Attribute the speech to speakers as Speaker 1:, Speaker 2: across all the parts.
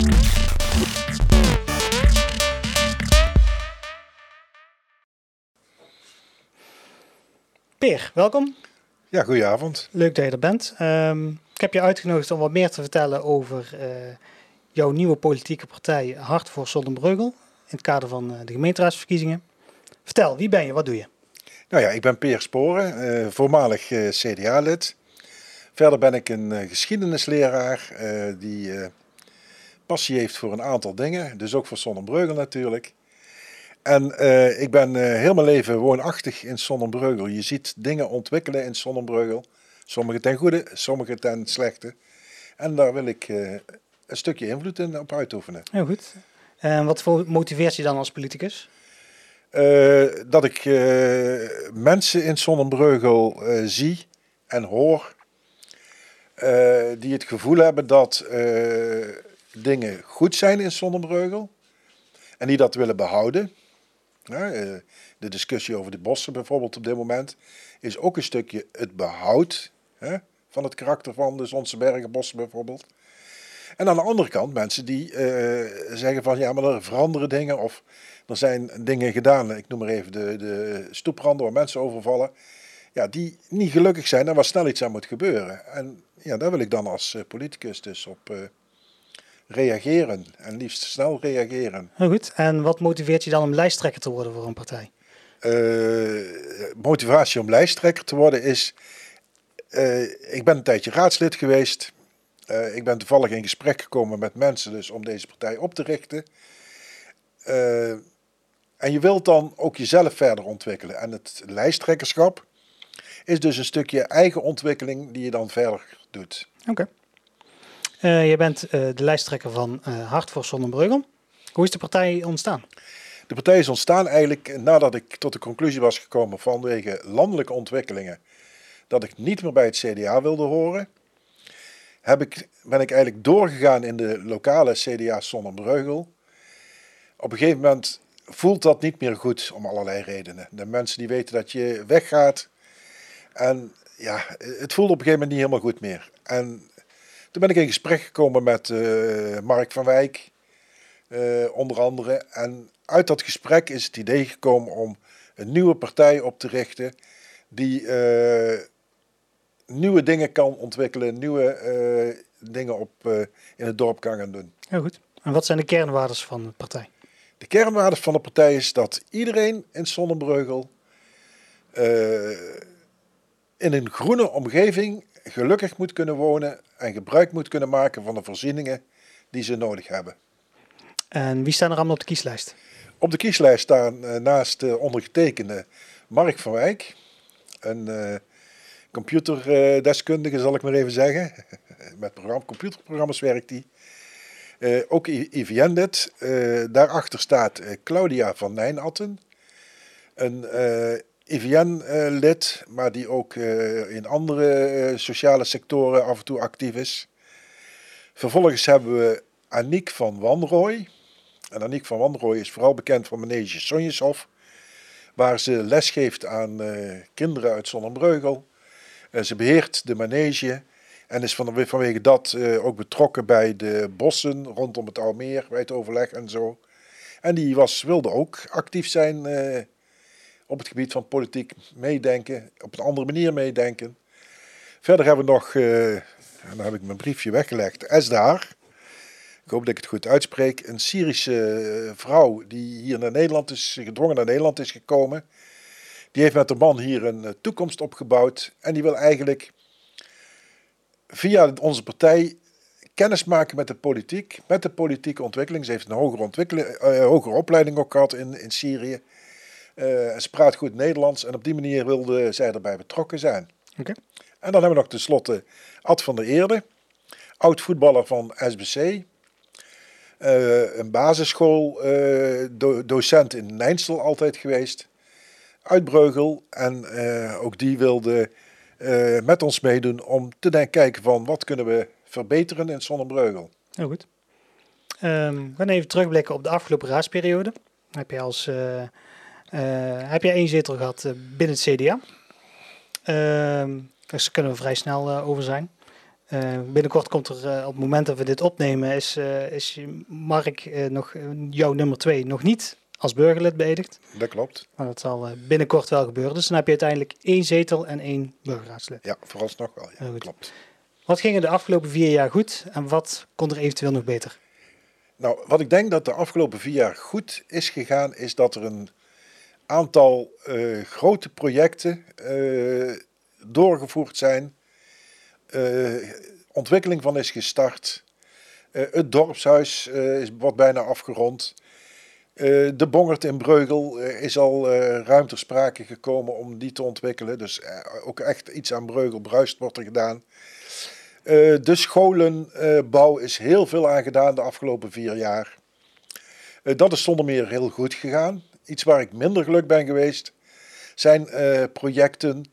Speaker 1: Peer, welkom.
Speaker 2: Ja, goedenavond.
Speaker 1: Leuk dat je er bent. Ehm, ik heb je uitgenodigd om wat meer te vertellen over uh, jouw nieuwe politieke partij Hart voor Zonnebreugel. In het kader van uh, de gemeenteraadsverkiezingen. Vertel, wie ben je? Wat doe je?
Speaker 2: Nou ja, ik ben Peer Sporen, uh, voormalig CDA-lid. Verder ben ik een geschiedenisleraar die passie heeft voor een aantal dingen. Dus ook voor Zonnebreugel natuurlijk. En uh, ik ben uh, heel mijn leven woonachtig in Sonnenbreugel. Je ziet dingen ontwikkelen in Sonnenbreugel. Sommige ten goede, sommige ten slechte. En daar wil ik uh, een stukje invloed in op uitoefenen.
Speaker 1: Heel goed. En wat voor motiveert je dan als politicus?
Speaker 2: dat ik mensen in Sonnenbreugel zie en hoor die het gevoel hebben dat dingen goed zijn in Sonnenbreugel en die dat willen behouden. Eh, de discussie over de bossen bijvoorbeeld op dit moment is ook een stukje het behoud van het karakter van de Zonse bergenbossen bijvoorbeeld. En aan de andere kant mensen die uh, zeggen van ja, maar er veranderen dingen of er zijn dingen gedaan. Ik noem maar even de, de stoepranden waar mensen overvallen. Ja, die niet gelukkig zijn en waar snel iets aan moet gebeuren. En ja, daar wil ik dan als uh, politicus dus op, reageren. En liefst snel reageren.
Speaker 1: Heel goed. En wat motiveert je dan om lijsttrekker te worden voor een partij?
Speaker 2: Uh, motivatie om lijsttrekker te worden is. Uh, ik ben een tijdje raadslid geweest. Uh, ik ben toevallig in gesprek gekomen met mensen dus om deze partij op te richten. en je wilt dan ook jezelf verder ontwikkelen. En het lijsttrekkerschap is dus een stukje eigen ontwikkeling die je dan verder doet.
Speaker 1: Oké. Uh, je bent uh, de lijsttrekker van uh, Hart voor Zonnebreugel. Hoe is de partij ontstaan?
Speaker 2: De partij is ontstaan eigenlijk nadat ik tot de conclusie was gekomen vanwege landelijke ontwikkelingen dat ik niet meer bij het CDA wilde horen. Heb ik, ben ik eigenlijk doorgegaan in de lokale CDA Zonnebreugel. Op een gegeven moment voelt dat niet meer goed om allerlei redenen. De mensen die weten dat je weggaat. En ja, het voelde op een gegeven moment niet helemaal goed meer. En toen ben ik in gesprek gekomen met uh, Mark van Wijk, uh, onder andere. En uit dat gesprek is het idee gekomen om een nieuwe partij op te richten die uh, nieuwe dingen kan ontwikkelen, nieuwe dingen op, in het dorp kan gaan doen.
Speaker 1: Heel goed. En wat zijn de kernwaarden van de partij?
Speaker 2: De kernwaarden van de partij is dat iedereen in Sonnenbreugel in een groene omgeving gelukkig moet kunnen wonen en gebruik moet kunnen maken van de voorzieningen die ze nodig hebben.
Speaker 1: En wie staan er allemaal op de kieslijst?
Speaker 2: Op de kieslijst staan uh, naast de ondergetekende Mark van Wijk, een uh, computerdeskundige zal ik maar even zeggen. Met programma, computerprogramma's werkt hij. Uh, ook IVN-lid. daarachter staat Claudia van Nijnatten, een IVN-lid, maar die ook uh, in andere uh, sociale sectoren af en toe actief is. Vervolgens hebben we Aniek van Wanrooy. En Aniek van Wanrooy is vooral bekend van Manege Sonjeshof, waar ze lesgeeft aan uh, kinderen uit Zonnebreugel. ze beheert de manege en is van, vanwege dat ook betrokken bij de bossen rondom het Almeer, bij het overleg en zo. En die was, wilde ook actief zijn op het gebied van politiek meedenken, op een andere manier meedenken. Verder hebben we nog, uh, en dan heb ik mijn briefje weggelegd, Esdaar. Ik hoop dat ik het goed uitspreek. Een Syrische eh, vrouw die hier naar Nederland is, gedwongen naar Nederland is gekomen. Die heeft met de man hier een eh, toekomst opgebouwd. En die wil eigenlijk via onze partij kennis maken met de politiek, met de politieke ontwikkeling. Ze heeft een hogere opleiding ook gehad in, in Syrië. Uh, ze praat goed Nederlands en op die manier wilde zij erbij betrokken zijn.
Speaker 1: Okay.
Speaker 2: En dan hebben we nog tenslotte Ad van der Eerde, oud voetballer van SBC. Uh, eh, een basisschooldocent uh, in Nijnsel altijd geweest. Uit Breugel. En uh, ook die wilde met ons meedoen om te denken, kijken van wat kunnen we verbeteren in Zonnebreugel.
Speaker 1: Heel goed. Um, we gaan even terugblikken op de afgelopen raadsperiode. Heb je als heb jij één zetel gehad uh, binnen het CDA? Ehm, dus daar kunnen we vrij snel uh, over zijn. Uh, binnenkort komt er, uh, op het moment dat we dit opnemen, is, uh, is Mark nog jouw nummer twee nog niet als burgerlid beëdigd.
Speaker 2: Dat klopt.
Speaker 1: Maar dat zal binnenkort wel gebeuren. Dus dan heb je uiteindelijk één zetel en één burgerraadslid.
Speaker 2: Ja, vooralsnog wel. Ja, klopt.
Speaker 1: Wat ging er de afgelopen vier jaar goed en wat kon er eventueel nog beter?
Speaker 2: Nou, wat ik denk dat de afgelopen vier jaar goed is gegaan, is dat er een aantal grote projecten doorgevoerd zijn uh, ontwikkeling van is gestart. Het dorpshuis is, wordt bijna afgerond. de Bongert in Breugel is al ruim ter sprake gekomen om die te ontwikkelen. Dus ook echt iets aan Breugel-Bruist wordt er gedaan. de scholenbouw is heel veel aan gedaan de afgelopen vier jaar. dat is zonder meer heel goed gegaan. Iets waar ik minder geluk ben geweest, zijn projecten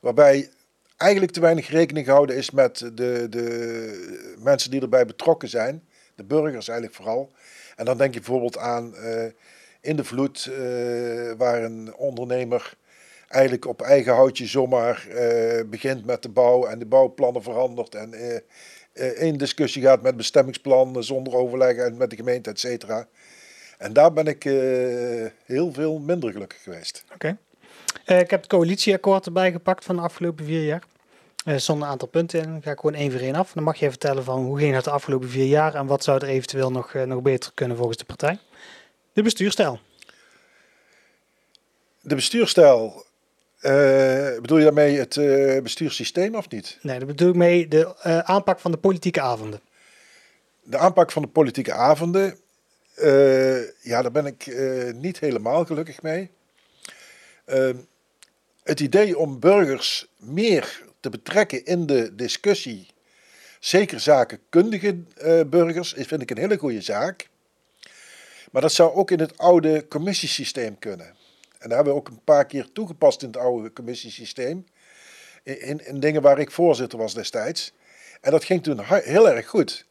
Speaker 2: waarbij eigenlijk te weinig rekening gehouden is met de, de mensen die erbij betrokken zijn. De burgers eigenlijk vooral. En dan denk je bijvoorbeeld aan uh, In de Vloed, uh, waar een ondernemer eigenlijk op eigen houtje zomaar begint met de bouw en de bouwplannen verandert. En in discussie gaat met bestemmingsplan zonder overleg met de gemeente, et cetera. En daar ben ik heel veel minder gelukkig geweest.
Speaker 1: Oké. ik heb het coalitieakkoord erbij gepakt van de afgelopen vier jaar. Er stonden een aantal punten in. Dan ga ik gewoon één voor één af. Dan mag je vertellen van hoe ging het de afgelopen vier jaar en wat zou er eventueel nog, nog beter kunnen volgens de partij. De bestuurstijl.
Speaker 2: De bestuurstijl. Uh, bedoel je daarmee het uh, bestuurssysteem of niet?
Speaker 1: Nee, dat bedoel ik mee de aanpak van de politieke avonden.
Speaker 2: De aanpak van de politieke avonden. Ja, daar ben ik niet helemaal gelukkig mee. het idee om burgers meer te betrekken in de discussie. Zeker zakenkundige uh, burgers vind ik een hele goede zaak. Maar dat zou ook in het oude commissiesysteem kunnen. En daar hebben we ook een paar keer toegepast in het oude commissiesysteem. In, in dingen waar ik voorzitter was destijds. En dat ging toen heel erg goed.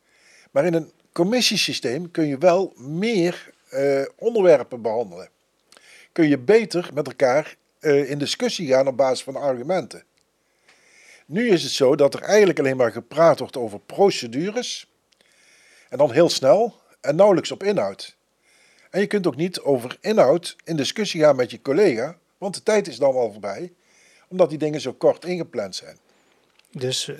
Speaker 2: Maar in een commissiesysteem kun je wel meer uh, onderwerpen behandelen. Kun je beter met elkaar uh, in discussie gaan op basis van argumenten. Nu is het zo dat er eigenlijk alleen maar gepraat wordt over procedures. En dan heel snel en nauwelijks op inhoud. En je kunt ook niet over inhoud in discussie gaan met je collega, want de tijd is dan al voorbij, omdat die dingen zo kort ingepland zijn.
Speaker 1: Dus uh,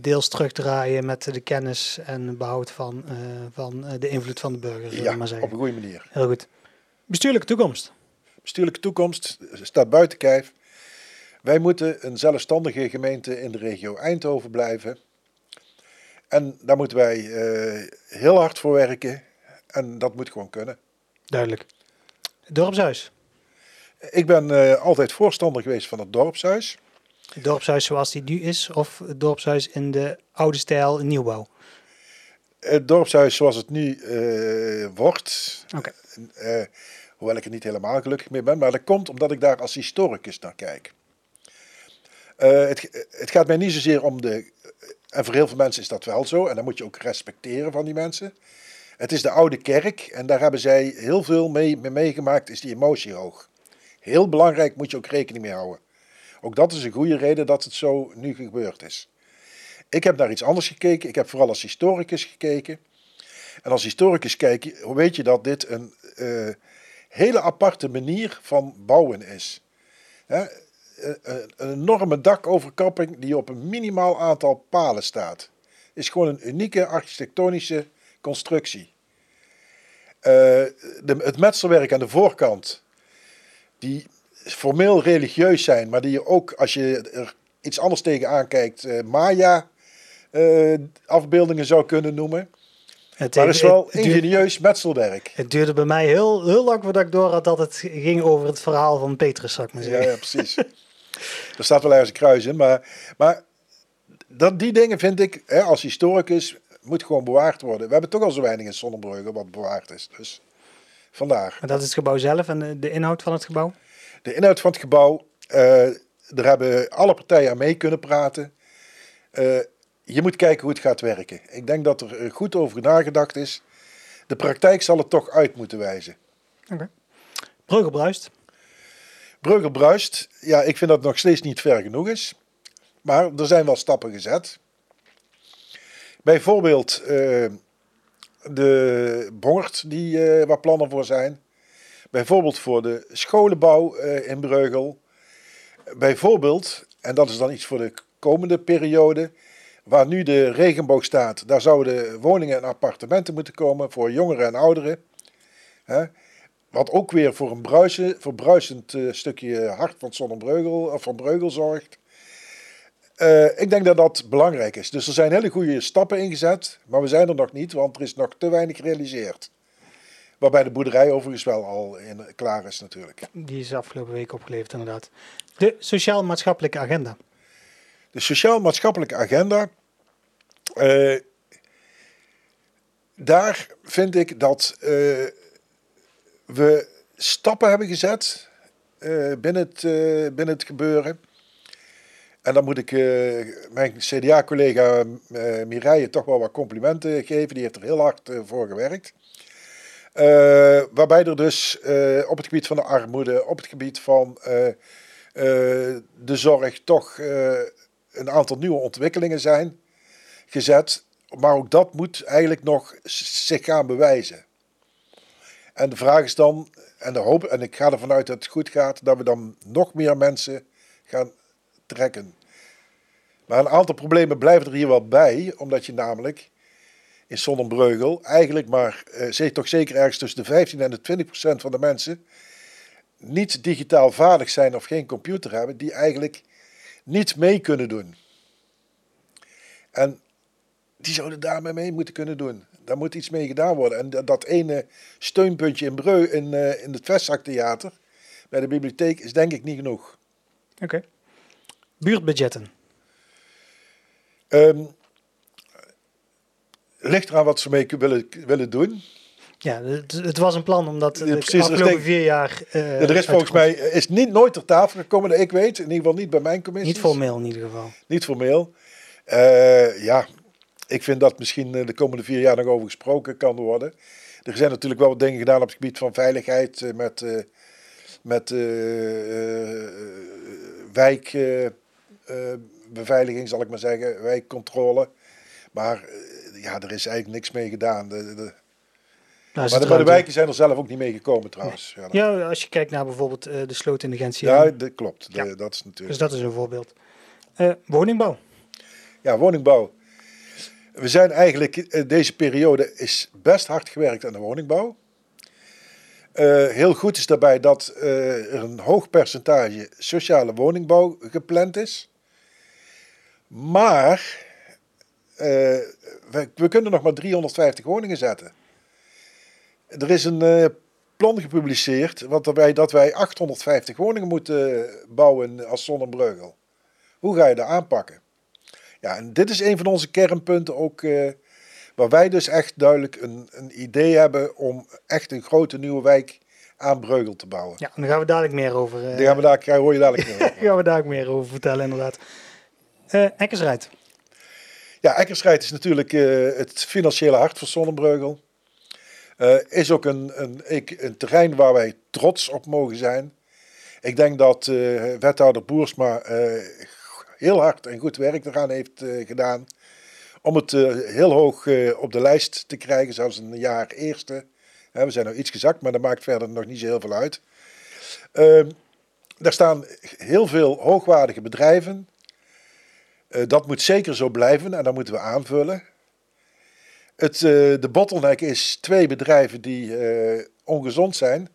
Speaker 1: deels terugdraaien met de kennis en behoud van, uh, van eh, de invloed van de burger.
Speaker 2: Ja,
Speaker 1: maar
Speaker 2: zeggen. op een goede manier.
Speaker 1: Heel goed. Bestuurlijke toekomst.
Speaker 2: Bestuurlijke toekomst staat buiten kijf. Wij moeten een zelfstandige gemeente in de regio Eindhoven blijven. En daar moeten wij uh, heel hard voor werken. En dat moet gewoon kunnen.
Speaker 1: Duidelijk. Dorpshuis.
Speaker 2: Ik ben altijd voorstander geweest van het dorpshuis.
Speaker 1: Het dorpshuis zoals die nu is, of het dorpshuis in de oude stijl nieuwbouw?
Speaker 2: Het dorpshuis zoals het nu uh, wordt.
Speaker 1: Okay.
Speaker 2: hoewel ik er niet helemaal gelukkig mee ben. Maar dat komt omdat ik daar als historicus naar kijk. Uh, het, het, gaat mij niet zozeer om de. En voor heel veel mensen is dat wel zo. En dan moet je ook respecteren van die mensen. Het is de oude kerk. En daar hebben zij heel veel mee, mee meegemaakt. Is die emotie hoog. Heel belangrijk moet je ook rekening mee houden. Ook dat is een goede reden dat het zo nu gebeurd is. Ik heb naar iets anders gekeken. Ik heb vooral als historicus gekeken. En als historicus kijk je, weet je dat dit een uh, hele aparte manier van bouwen is. Eh, een, een enorme dakoverkapping die op een minimaal aantal palen staat. Is gewoon een unieke architectonische constructie. De, het metselwerk aan de voorkant, die formeel religieus zijn, maar die je ook als je er iets anders tegenaan kijkt, uh, Maya uh, afbeeldingen zou kunnen noemen. Het, maar het is wel ingenieus metselwerk.
Speaker 1: Het duurde bij mij heel, heel lang voordat ik door had dat het ging over het verhaal van Petrus, zou ik maar zeggen.
Speaker 2: Ja, ja precies. er staat wel ergens een kruis in, maar, maar dat, die dingen vind ik, hè, als historicus, moet gewoon bewaard worden. We hebben toch al zo weinig in Sonnenbrugge wat bewaard is. Dus vandaar.
Speaker 1: En dat is het gebouw zelf en de, inhoud van het gebouw?
Speaker 2: De inhoud van het gebouw, uh, daar hebben alle partijen aan mee kunnen praten. Uh, je moet kijken hoe het gaat werken. Ik denk dat er goed over nagedacht is. De praktijk zal het toch uit moeten wijzen.
Speaker 1: Oké. Okay. Bruist.
Speaker 2: Bruist. Ja, ik vind dat het nog steeds niet ver genoeg is. Maar er zijn wel stappen gezet. Bijvoorbeeld uh, de Bongert, die, uh, waar plannen voor zijn. Bijvoorbeeld voor de scholenbouw uh, in Breugel. Bijvoorbeeld, en dat is dan iets voor de komende periode, waar nu de regenboog staat, daar zouden woningen en appartementen moeten komen voor jongeren en ouderen. Wat ook weer voor een bruisen, verbruisend uh, stukje hart van Sonnenbreugel, of van Breugel zorgt. Ik denk dat dat belangrijk is. Dus er zijn hele goede stappen ingezet, maar we zijn er nog niet, want er is nog te weinig gerealiseerd. Waarbij de boerderij overigens wel al in, klaar is natuurlijk.
Speaker 1: Die is afgelopen week opgeleverd inderdaad. De sociaal-maatschappelijke agenda.
Speaker 2: De sociaal-maatschappelijke agenda. Uh, daar vind ik dat uh, we stappen hebben gezet uh, binnen, het, binnen het gebeuren. En dan moet ik mijn CDA-collega Mireille toch wel wat complimenten geven. Die heeft er heel hard voor gewerkt. Waarbij er dus op het gebied van de armoede, op het gebied van de zorg, toch een aantal nieuwe ontwikkelingen zijn gezet. Maar ook dat moet eigenlijk nog zich gaan bewijzen. En de vraag is dan, en, de hoop, en ik ga ervan uit dat het goed gaat, dat we dan nog meer mensen gaan trekken. Maar een aantal problemen blijven er hier wel bij, omdat je namelijk in Sonnenbreugel eigenlijk maar, eh, toch zeker ergens tussen de 15 en de 20 procent van de mensen niet digitaal vaardig zijn of geen computer hebben, die eigenlijk niet mee kunnen doen. En die zouden daarmee mee moeten kunnen doen. Daar moet iets mee gedaan worden. En dat, ene steunpuntje in Breu in, uh, in het Vestzaktheater bij de bibliotheek is denk ik niet genoeg.
Speaker 1: Oké. Buurtbudgetten.
Speaker 2: Um, ligt eraan wat ze mee willen, willen doen.
Speaker 1: Ja, het, het, was een plan omdat de precies, afgelopen denk, vier jaar...
Speaker 2: Uh, er is volgens mij is niet nooit ter tafel gekomen dat ik weet. In ieder geval niet bij mijn commissie.
Speaker 1: Niet formeel in ieder geval.
Speaker 2: Niet formeel. Uh, ja, ik vind dat misschien eh, de komende vier jaar nog over gesproken kan worden. Er zijn natuurlijk wel wat dingen gedaan op het gebied van veiligheid met, uh, met wijkbeveiliging, zal ik maar zeggen, wijkcontrole. Maar ja, er is eigenlijk niks mee gedaan. De, de, nou, maar, de, de wijken zijn er zelf ook niet mee gekomen trouwens.
Speaker 1: Ja, ja als je kijkt naar bijvoorbeeld uh, de slootintelligentie.
Speaker 2: Ja, dat klopt. Ja. De, dat is natuurlijk.
Speaker 1: Dus dat is een voorbeeld. Uh, woningbouw.
Speaker 2: Ja, woningbouw. We zijn eigenlijk, uh, deze periode is best hard gewerkt aan de woningbouw. heel goed is daarbij dat er een hoog percentage sociale woningbouw gepland is. Maar we, we kunnen nog maar 350 woningen zetten. Er is een uh, plan gepubliceerd waarbij dat wij 850 woningen moeten bouwen als Zonnebreugel. Hoe ga je dat aanpakken? Ja, en dit is een van onze kernpunten ook, uh, waar wij dus echt duidelijk een, een idee hebben om echt een grote nieuwe wijk aan Breugel te bouwen.
Speaker 1: Ja, daar gaan we dadelijk meer over. Uh,
Speaker 2: daar gaan we daar, hoor je dadelijk meer over.
Speaker 1: gaan we dadelijk meer over vertellen, inderdaad. Uh.
Speaker 2: Ja, Eckersrijd is natuurlijk het financiële hart van Zonnebreugel. Uh, is ook een, een, een, terrein waar wij trots op mogen zijn. Ik denk dat uh, wethouder Boersma heel hard en goed werk eraan heeft gedaan. Om het heel hoog op de lijst te krijgen, zelfs een jaar eerste. we zijn nou iets gezakt, maar dat maakt verder nog niet zo heel veel uit. Ehm, daar staan heel veel hoogwaardige bedrijven. Dat moet zeker zo blijven en dat moeten we aanvullen. Het, uh, de bottleneck is twee bedrijven die uh, ongezond zijn.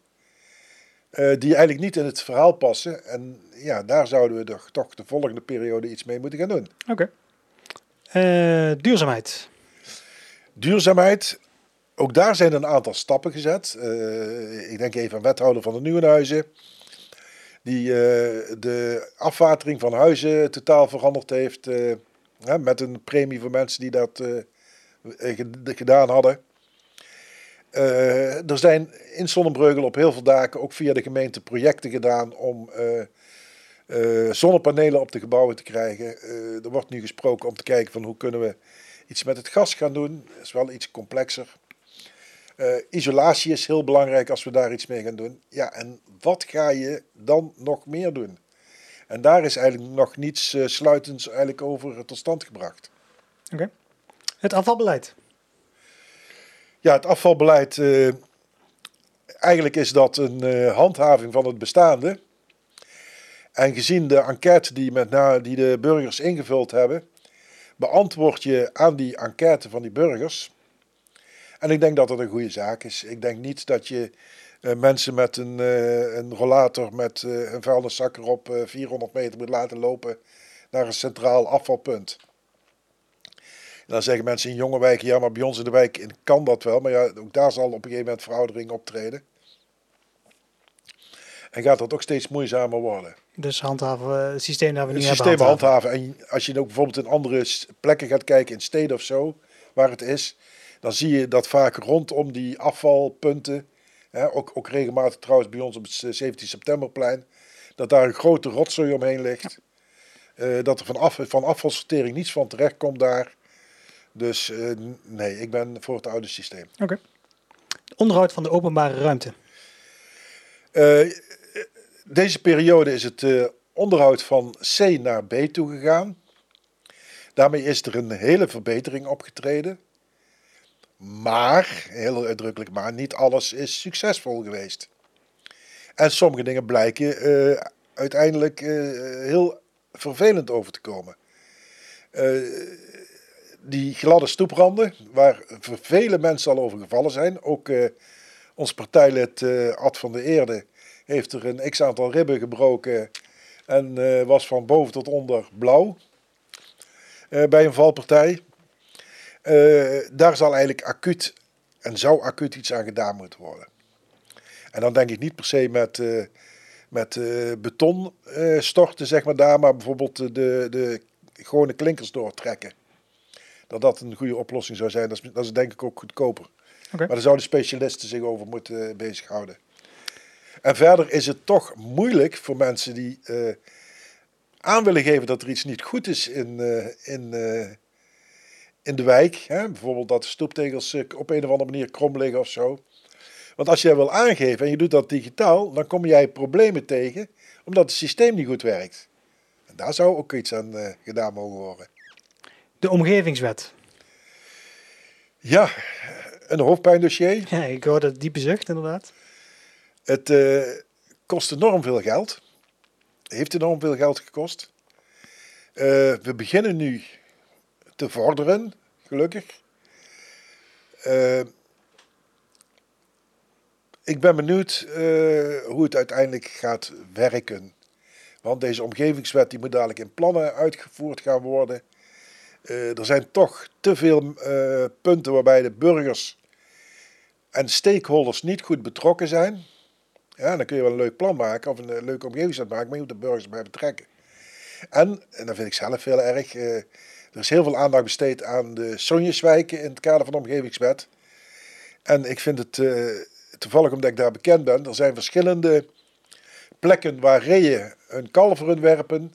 Speaker 2: Die eigenlijk niet in het verhaal passen. En ja, daar zouden we toch, toch de volgende periode iets mee moeten gaan doen.
Speaker 1: Oké. Okay. duurzaamheid.
Speaker 2: Duurzaamheid. Ook daar zijn een aantal stappen gezet. ik denk even aan wethouder van de Nieuwenhuizen. Die de afwatering van huizen totaal veranderd heeft. met een premie voor mensen die dat eh, gedaan hadden. Er zijn in Zonnebreugel op heel veel daken ook via de gemeente projecten gedaan om zonnepanelen op de gebouwen te krijgen. er wordt nu gesproken om te kijken van hoe kunnen we iets met het gas gaan doen. Dat is wel iets complexer. Isolatie is heel belangrijk als we daar iets mee gaan doen. Ja, en wat ga je dan nog meer doen? En daar is eigenlijk nog niets sluitends eigenlijk over tot stand gebracht.
Speaker 1: Oké. Het afvalbeleid.
Speaker 2: Ja, het afvalbeleid. eh, eigenlijk is dat een eh, handhaving van het bestaande. En gezien de enquête die, met na, die de burgers ingevuld hebben, beantwoord je aan die enquête van die burgers. En ik denk dat dat een goede zaak is. Ik denk niet dat je eh, mensen met een, eh, een rollator met eh, een vuilniszak erop eh, 400 meter moet laten lopen naar een centraal afvalpunt. En dan zeggen mensen in jonge wijken, ja, maar bij ons in de wijk kan dat wel. Maar ja, ook daar zal op een gegeven moment veroudering optreden. En gaat dat ook steeds moeizamer worden.
Speaker 1: Dus handhaven, het systeem dat we nu
Speaker 2: Het
Speaker 1: hebben.
Speaker 2: systeem
Speaker 1: handhaven.
Speaker 2: handhaven. En als je ook bijvoorbeeld in andere plekken gaat kijken, in steden of zo, waar het is, dan zie je dat vaak rondom die afvalpunten, hè, ook, ook regelmatig trouwens bij ons op het 17 septemberplein, dat daar een grote rotzooi omheen ligt. Eh, dat er van, af, van afvalsortering niets van terecht komt daar. Dus eh, nee, ik ben voor het oude systeem.
Speaker 1: Oké. Onderhoud van de openbare ruimte.
Speaker 2: Eh, deze periode is het onderhoud van C naar B toegegaan. Daarmee is er een hele verbetering opgetreden. Maar, heel uitdrukkelijk maar, niet alles is succesvol geweest. En sommige dingen blijken eh, uiteindelijk eh, heel vervelend over te komen. Eh, die gladde stoepranden, waar vele mensen al over gevallen zijn. Ook ons partijlid Ad van der Eerde heeft er een x-aantal ribben gebroken en was van boven tot onder blauw bij een valpartij. Eh, daar zal eigenlijk acuut en zou acuut iets aan gedaan moeten worden. En dan denk ik niet per se met, eh, met eh, beton storten, zeg maar daar, maar bijvoorbeeld de, de, gewone klinkers doortrekken. Dat dat een goede oplossing zou zijn. Dat is, dat is denk ik ook goedkoper.
Speaker 1: Oké.
Speaker 2: Maar daar zouden specialisten zich over moeten bezighouden. En verder is het toch moeilijk voor mensen die aan willen geven dat er iets niet goed is in, in, in de wijk. Hè? Bijvoorbeeld dat de stoeptegels eh, op een of andere manier krom liggen of zo. Want als jij wil aangeven en je doet dat digitaal, dan kom jij problemen tegen omdat het systeem niet goed werkt. En daar zou ook iets aan eh, gedaan mogen worden.
Speaker 1: De omgevingswet.
Speaker 2: Ja, een hoofdpijndossier.
Speaker 1: Ja, ik hoorde het diepe zucht inderdaad.
Speaker 2: Het eh, kost enorm veel geld. Heeft enorm veel geld gekost. We beginnen nu te vorderen, gelukkig. Eh, ik ben benieuwd eh, hoe het uiteindelijk gaat werken. Want deze omgevingswet die moet dadelijk in plannen uitgevoerd gaan worden. Eh, er zijn toch te veel punten waarbij de burgers en stakeholders niet goed betrokken zijn. Ja, dan kun je wel een leuk plan maken of een leuke omgevingswet maken, maar je moet de burgers erbij betrekken. En, en dat vind ik zelf heel erg, er is heel veel aandacht besteed aan de Sonjeswijken in het kader van de omgevingswet. En ik vind het eh, toevallig omdat ik daar bekend ben, er zijn verschillende plekken waar reeën hun kalveren werpen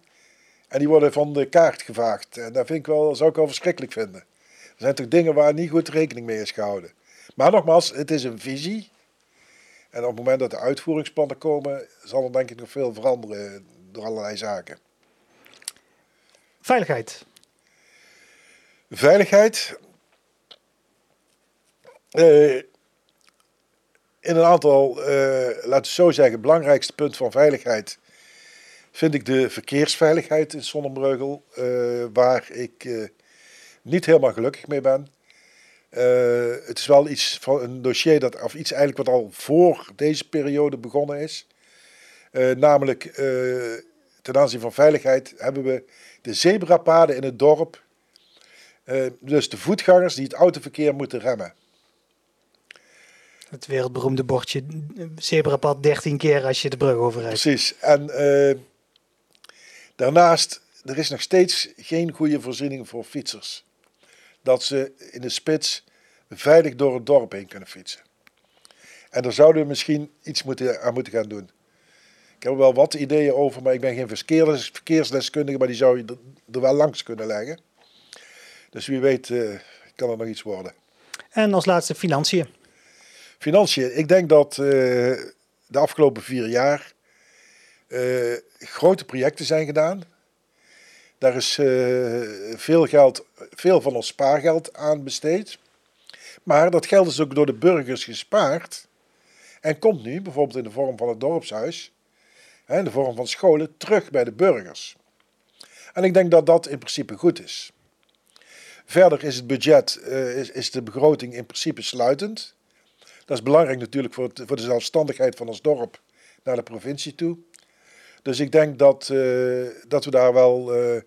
Speaker 2: en die worden van de kaart gevaagd. En dat vind ik wel, zou ik wel verschrikkelijk vinden. Er zijn toch dingen waar niet goed rekening mee is gehouden. Maar nogmaals, het is een visie. En op het moment dat de uitvoeringsplannen komen, zal er denk ik nog veel veranderen door allerlei zaken.
Speaker 1: Veiligheid.
Speaker 2: Veiligheid. Eh, in een aantal, eh laten we zo zeggen, belangrijkste punt van veiligheid vind ik de verkeersveiligheid in Sonnenbreugel, eh, waar ik niet helemaal gelukkig mee ben. Het is wel iets van een dossier dat, of iets eigenlijk wat al voor deze periode begonnen is. Namelijk ten aanzien van veiligheid hebben we de zebrapaden in het dorp. Eh, dus de voetgangers die het autoverkeer moeten remmen.
Speaker 1: Het wereldberoemde bordje zebrapad 13 keer als je de brug overrijdt.
Speaker 2: Precies. En eh, daarnaast, er is nog steeds geen goede voorziening voor fietsers. Dat ze in de spits veilig door het dorp heen kunnen fietsen. En daar zouden we misschien iets moeten, aan moeten gaan doen. Ik heb er wel wat ideeën over, maar ik ben geen verkeers- verkeersdeskundige, maar die zou je er wel langs kunnen leggen. Dus wie weet eh, kan er nog iets worden.
Speaker 1: En als laatste financiën.
Speaker 2: Financiën. Ik denk dat eh, de afgelopen vier jaar eh, grote projecten zijn gedaan. Daar is veel, geld, veel van ons spaargeld aan besteed. Maar dat geld is ook door de burgers gespaard. En komt nu, bijvoorbeeld in de vorm van het dorpshuis, in de vorm van scholen, terug bij de burgers. En ik denk dat dat in principe goed is. Verder is het budget, eh, is, is de begroting in principe sluitend. Dat is belangrijk natuurlijk voor, het- voor de zelfstandigheid van ons dorp naar de provincie toe. Dus ik denk dat, eh, dat we daar wel eh,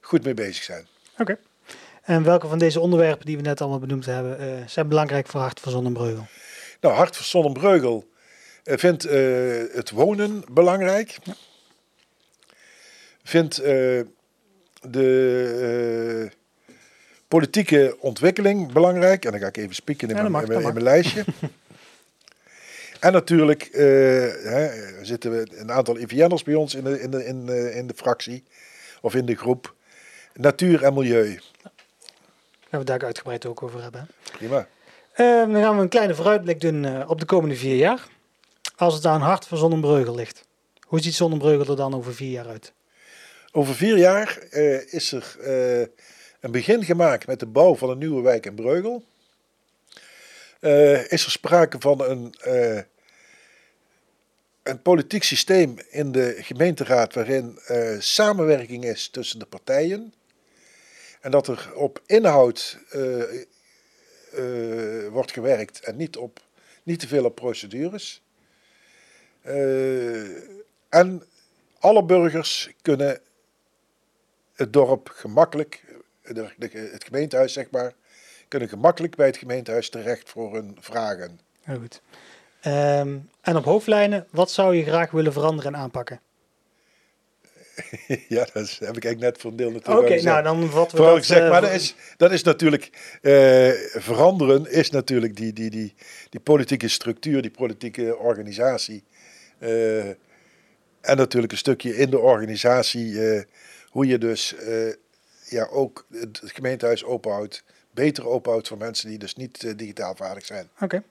Speaker 2: goed mee bezig zijn.
Speaker 1: Oké. En welke van deze onderwerpen die we net allemaal benoemd hebben, zijn belangrijk voor Hart van Zonnebreugel?
Speaker 2: Nou, Hart van Sonnenbreugel eh, vindt het wonen belangrijk. Vindt de politieke ontwikkeling belangrijk. En dan ga ik even spieken in,
Speaker 1: Ja,
Speaker 2: mijn,
Speaker 1: mag,
Speaker 2: in,
Speaker 1: dat
Speaker 2: mijn, in mijn lijstje. en natuurlijk eh, hè, zitten we een aantal IVN'ers bij ons in de, in, de, in, de, in de fractie. Of in de groep. Natuur en milieu.
Speaker 1: Gaan we daar uitgebreid ook over hebben.
Speaker 2: Prima.
Speaker 1: Eh, dan gaan we een kleine vooruitblik doen eh, op de komende vier jaar. Als het aan Hart van Zonnebreugel ligt. Hoe ziet Zonnebreugel er dan over vier jaar uit?
Speaker 2: Over vier jaar eh, is er een begin gemaakt met de bouw van een nieuwe wijk in Breugel. Eh, is er sprake van een, eh, een politiek systeem in de gemeenteraad waarin eh, samenwerking is tussen de partijen. En dat er op inhoud wordt gewerkt en niet, op, niet te veel op procedures. En alle burgers kunnen het dorp gemakkelijk, de, de- het gemeentehuis zeg maar, kunnen gemakkelijk bij het gemeentehuis terecht voor hun vragen.
Speaker 1: Heel goed. Ehm, en op hoofdlijnen, wat zou je graag willen veranderen en aanpakken?
Speaker 2: ja, dat is- heb ik eigenlijk net voor een deel
Speaker 1: Oké,
Speaker 2: natuurlijk gezegd.
Speaker 1: nou dan vatten we dat...
Speaker 2: gezegd,
Speaker 1: eh,
Speaker 2: maar dat is, dat is natuurlijk, eh, veranderen is natuurlijk die, die, die, die politieke structuur, die politieke organisatie. Eh, en natuurlijk een stukje in de organisatie, hoe je dus ja, ook het gemeentehuis openhoudt, beter openhoudt voor mensen die dus niet eh, digitaal vaardig zijn.
Speaker 1: Oké.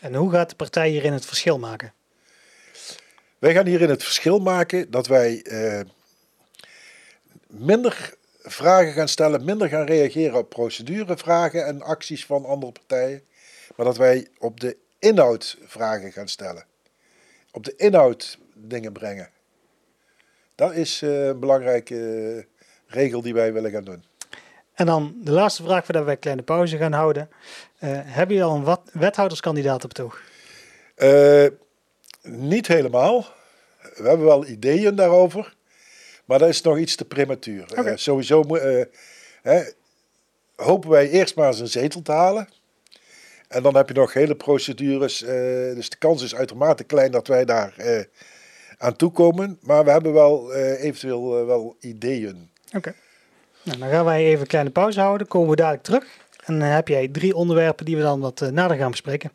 Speaker 1: En hoe gaat de partij hierin het verschil maken?
Speaker 2: Wij gaan hierin het verschil maken dat wij eh, minder vragen gaan stellen, minder gaan reageren op procedurevragen en acties van andere partijen, maar dat wij op de inhoud vragen gaan stellen. Op de inhoud dingen brengen. Dat is eh, een belangrijke regel die wij willen gaan doen.
Speaker 1: En dan de laatste vraag voordat wij een kleine pauze gaan houden. Eh heb je al een wat, wethouderskandidaat op het oog?
Speaker 2: Eh, niet helemaal. We hebben wel ideeën daarover. Maar dat is nog iets te prematuur. Eh, sowieso hè, hopen wij eerst maar eens een zetel te halen. En dan heb je nog hele procedures. dus de kans is uitermate klein dat wij daar aan toekomen. Maar we hebben wel eventueel wel ideeën.
Speaker 1: Oké. Nou, dan gaan wij even een kleine pauze houden. Komen we dadelijk terug. En dan heb jij drie onderwerpen die we dan wat eh, nader gaan bespreken.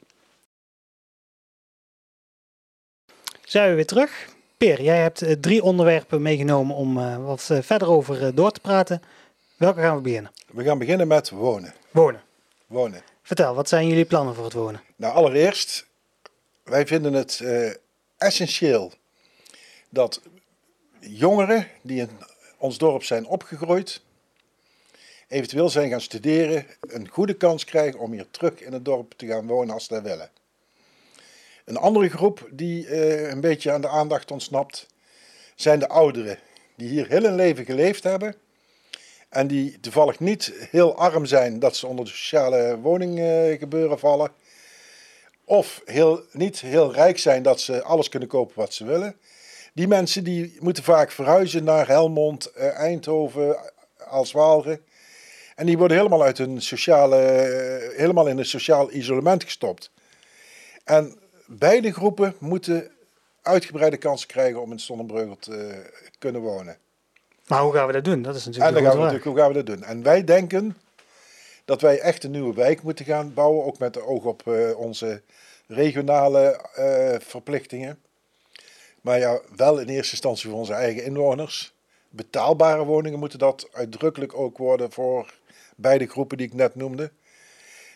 Speaker 1: Zijn we weer terug. Peer, jij hebt eh, drie onderwerpen meegenomen om eh, wat eh, verder over eh, door te praten. Welke gaan we beginnen?
Speaker 2: We gaan beginnen met wonen.
Speaker 1: Wonen.
Speaker 2: wonen.
Speaker 1: Vertel, wat zijn jullie plannen voor het wonen?
Speaker 2: Nou, allereerst, wij vinden het eh, essentieel dat jongeren die in ons dorp zijn opgegroeid, eventueel zijn gaan studeren, een goede kans krijgen om hier terug in het dorp te gaan wonen als ze willen. Een andere groep die eh, een beetje aan de aandacht ontsnapt, zijn de ouderen, die hier heel hun leven geleefd hebben en die toevallig niet heel arm zijn dat ze onder de sociale woninggebeuren vallen. Of heel, niet heel rijk zijn dat ze alles kunnen kopen wat ze willen. Die mensen die moeten vaak verhuizen naar Helmond, eh, Eindhoven, Alswaalre. En die worden helemaal, uit hun sociale, eh, helemaal in een sociaal isolement gestopt. En beide groepen moeten uitgebreide kansen krijgen om in Sonnenbreugel te kunnen wonen.
Speaker 1: Maar hoe gaan we dat doen? Dat is
Speaker 2: En
Speaker 1: natuurlijk
Speaker 2: dan gaan we
Speaker 1: grote
Speaker 2: natuurlijk, hoe gaan we dat doen? En wij denken dat wij echt een nieuwe wijk moeten gaan bouwen, ook met de oog op eh, onze regionale verplichtingen. Maar ja, wel in eerste instantie voor onze eigen inwoners. Betaalbare woningen moeten dat uitdrukkelijk ook worden voor beide groepen die ik net noemde,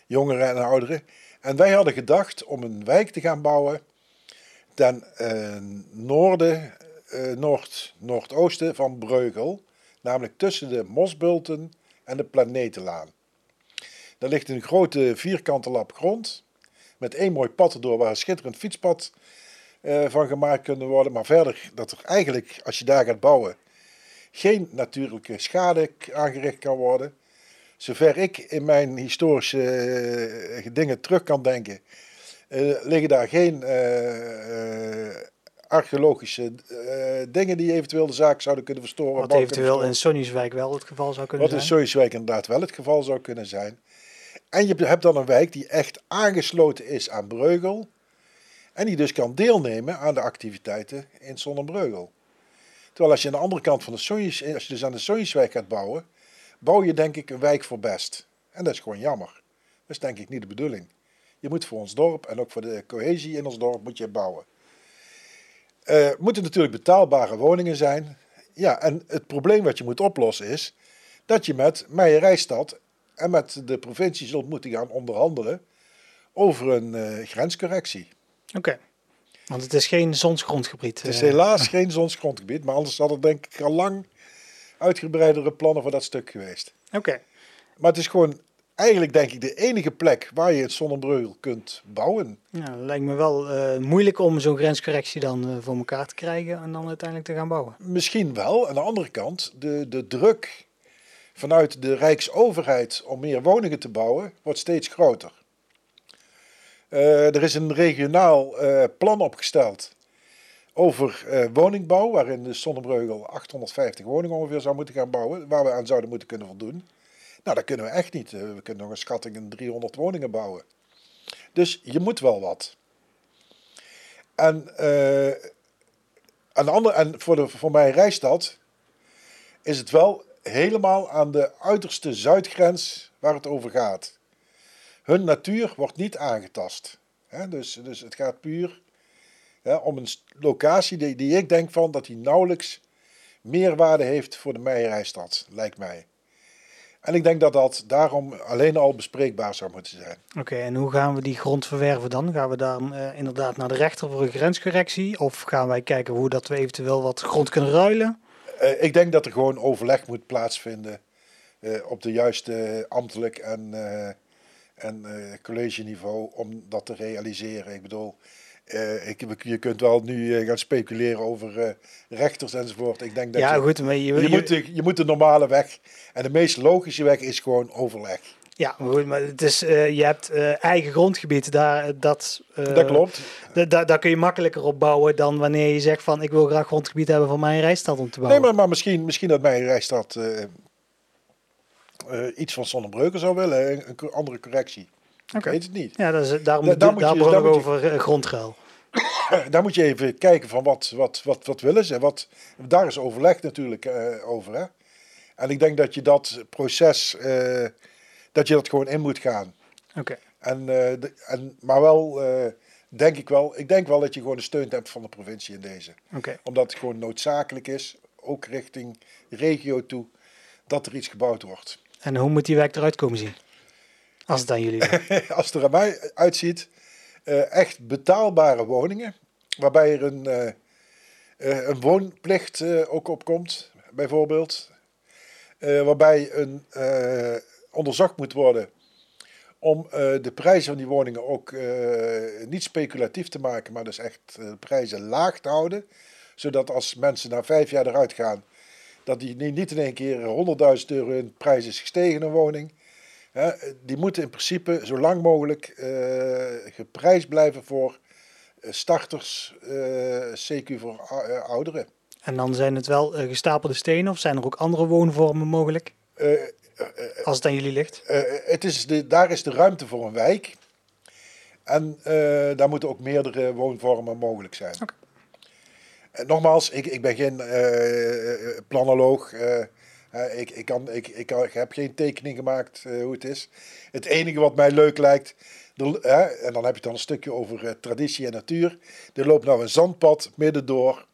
Speaker 2: jongeren en ouderen. En wij hadden gedacht om een wijk te gaan bouwen ten eh, noorden, eh, noord, noordoosten van Breugel, Namelijk tussen de Mosbulten en de Planetenlaan. Daar ligt een grote vierkante lap grond. Met één mooi pad erdoor waar een schitterend fietspad van gemaakt kunnen worden. Maar verder dat er eigenlijk, als je daar gaat bouwen, geen natuurlijke schade aangericht kan worden. Zover ik in mijn historische eh, dingen terug kan denken, eh, liggen daar geen eh, eh, archeologische eh, dingen die eventueel de zaak zouden kunnen verstoren.
Speaker 1: Wat eventueel in Sonnieswijk wel het geval zou kunnen
Speaker 2: wat in
Speaker 1: zijn.
Speaker 2: Sojerswijk inderdaad wel het geval zou kunnen zijn. En je hebt dan een wijk die echt aangesloten is aan Breugel. En die dus kan deelnemen aan de activiteiten in Zonnebreugel. Terwijl als je aan de andere kant van de Sonjes, als je dus aan de Sonjeswijk gaat bouwen, bouw je denk ik een wijk voor best. En dat is gewoon jammer. Dat is denk ik niet de bedoeling. Je moet voor ons dorp en ook voor de cohesie in ons dorp moet je bouwen. Eh, moeten natuurlijk betaalbare woningen zijn. Ja, en het probleem wat je moet oplossen is dat je met Meijerijstad en met de provincie zult moeten gaan onderhandelen over een eh, grenscorrectie.
Speaker 1: Oké. Want het is geen zonsgrondgebied.
Speaker 2: Het is
Speaker 1: eh.
Speaker 2: helaas geen zonsgrondgebied, maar anders hadden denk ik al lang uitgebreidere plannen voor dat stuk geweest.
Speaker 1: Oké.
Speaker 2: Maar het is gewoon eigenlijk denk ik de enige plek waar je het Zonnebreugel kunt bouwen.
Speaker 1: Ja, lijkt me wel eh, moeilijk om zo'n grenscorrectie dan eh, voor elkaar te krijgen en dan uiteindelijk te gaan bouwen.
Speaker 2: Misschien wel. Aan de andere kant, de, de druk vanuit de Rijksoverheid om meer woningen te bouwen wordt steeds groter. Eh, er is een regionaal eh, plan opgesteld over eh, woningbouw, waarin de Zonnebreugel 850 woningen ongeveer zou moeten gaan bouwen, waar we aan zouden moeten kunnen voldoen. Nou, dat kunnen we echt niet. We kunnen nog een schatting in 300 woningen bouwen. Dus je moet wel wat. En, de andere, en voor, de, voor mijn reisstad is het wel helemaal aan de uiterste zuidgrens waar het over gaat. Hun natuur wordt niet aangetast. Hè? Dus, dus het gaat puur om een locatie die, die ik denk van dat die nauwelijks meerwaarde heeft voor de Meijerijstad, lijkt mij. En ik denk dat dat daarom alleen al bespreekbaar zou moeten zijn.
Speaker 1: Oké, en hoe gaan we die grond verwerven dan? Gaan we dan eh, inderdaad naar de rechter voor een grenscorrectie? Of gaan wij kijken hoe dat we eventueel wat grond kunnen ruilen?
Speaker 2: Eh, ik denk dat er gewoon overleg moet plaatsvinden eh, op de juiste ambtelijk en, en eh, collegeniveau om dat te realiseren. Ik bedoel, eh, ik, je kunt wel nu eh, gaan speculeren over rechters enzovoort. Ik denk dat
Speaker 1: Ja,
Speaker 2: je,
Speaker 1: goed, maar je,
Speaker 2: je,
Speaker 1: je-
Speaker 2: moet de, je moet de normale weg. En de meest logische weg is gewoon overleg.
Speaker 1: ja, maar goed, maar het is, je hebt eigen grondgebied, daar, dat,
Speaker 2: dat klopt.
Speaker 1: da- da- daar kun je makkelijker op bouwen dan wanneer je zegt van ik wil graag grondgebied hebben voor mijn rijstad om te
Speaker 2: Nee,
Speaker 1: bouwen.
Speaker 2: maar, maar misschien, misschien dat mijn Rijstad eh, iets van Zonnebreuken zou willen. Een, andere correctie. Ik weet het niet.
Speaker 1: Ja, dat is, daarom
Speaker 2: Da-
Speaker 1: da,
Speaker 2: daar moet je- daar moet je-
Speaker 1: over eh, grondruil.
Speaker 2: Daar moet je even kijken van wat, wat, wat, wat willen ze. Wat, daar is overleg natuurlijk eh, over. Hè? En ik denk dat je dat proces, dat je dat gewoon in moet gaan.
Speaker 1: Oké,
Speaker 2: En, de- en, maar wel, denk ik wel, ik denk wel dat je gewoon de steun hebt van de provincie in deze. Omdat het gewoon noodzakelijk is, ook richting regio toe, dat er iets gebouwd wordt.
Speaker 1: En hoe moet die wijk eruit komen zien? Als het jullie.
Speaker 2: Als het er aan mij uitziet, eh, echt betaalbare woningen, waarbij er een, eh, eh, een woonplicht ook op komt, bijvoorbeeld. Waarbij een, onderzocht moet worden om de prijzen van die woningen ook niet speculatief te maken, maar dus echt de prijzen laag te houden. Zodat als mensen na vijf jaar eruit gaan, dat die niet in één keer 100.000 euro in prijs is gestegen een woning. Die moeten in principe zo lang mogelijk eh, geprijsd blijven voor eh, starters, eh, CQ voor ou- ouderen.
Speaker 1: En dan zijn het wel gestapelde stenen of zijn er ook andere woonvormen mogelijk? Als het aan jullie ligt.
Speaker 2: het is de, daar is de ruimte voor een wijk. En daar moeten ook meerdere woonvormen mogelijk zijn.
Speaker 1: Oké.
Speaker 2: En nogmaals, ik, ik ben geen eh, planoloog. eh, eh, ik, ik, kan, ik, ik, heb geen tekening gemaakt eh, hoe het is. Het enige wat mij leuk lijkt, en dan heb je dan een stukje over eh, traditie en natuur. Er loopt nou een zandpad midden door,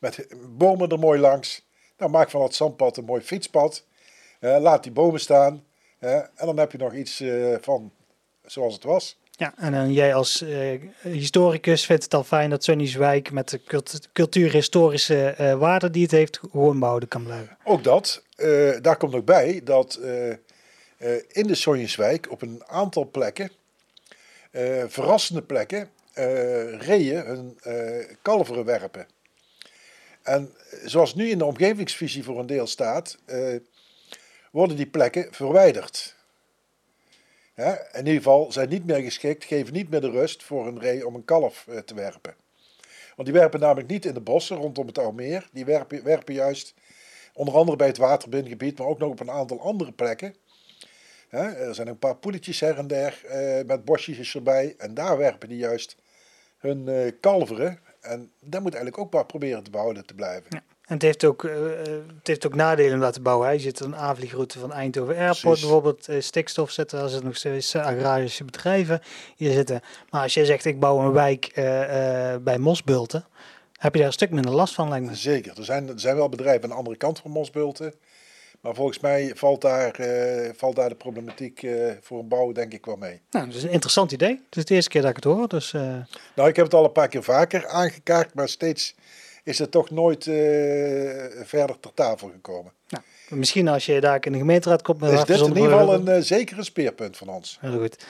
Speaker 2: met bomen er mooi langs. Nou, maak van dat zandpad een mooi fietspad. Eh, laat die bomen staan. en dan heb je nog iets eh, van zoals het was.
Speaker 1: Ja, en dan jij als uh, historicus vindt het al fijn dat Sunniswijk met de cult cultuurhistorische uh, waarde die het heeft gewoon behouden kan blijven.
Speaker 2: Ook dat. Daar komt ook bij dat in de Sonjeswijk op een aantal plekken, verrassende plekken, reeën hun kalveren werpen. En zoals nu in de omgevingsvisie voor een deel staat, worden die plekken verwijderd. In ieder geval zijn niet meer geschikt, geven niet meer de rust voor een ree om een kalf eh, te werpen. Want die werpen namelijk niet in de bossen rondom het Almeer. Die werpen, werpen juist onder andere bij het waterbindgebied, maar ook nog op een aantal andere plekken. er zijn een paar poeletjes her en der eh, met bosjes erbij. En daar werpen die juist hun uh, kalveren. En dat moet eigenlijk ook maar proberen te behouden te blijven. Ja.
Speaker 1: En het heeft ook, uh, het heeft ook nadelen om dat te bouwen. Je zit een aanvliegroute van Eindhoven Airport bijvoorbeeld. Uh, stikstof zetten, er zitten nog steeds agrarische bedrijven hier zitten. Maar als jij zegt ik bouw een wijk bij Mosbulten, heb je daar een stuk minder last van lijkt me.
Speaker 2: Zeker, er zijn, er zijn wel bedrijven aan de andere kant van Mosbulten. Maar volgens mij valt daar, valt daar de problematiek voor een bouw denk ik wel mee.
Speaker 1: Nou, dat is een interessant idee. Het is de eerste keer dat ik het hoor. Dus,
Speaker 2: Nou, ik heb het al een paar keer vaker aangekaart, maar steeds is het toch nooit uh, verder ter tafel gekomen.
Speaker 1: Nou, misschien als je daar in de gemeenteraad komt.
Speaker 2: Met is dit in ieder geval een uh, zekere speerpunt van ons.
Speaker 1: Heel goed.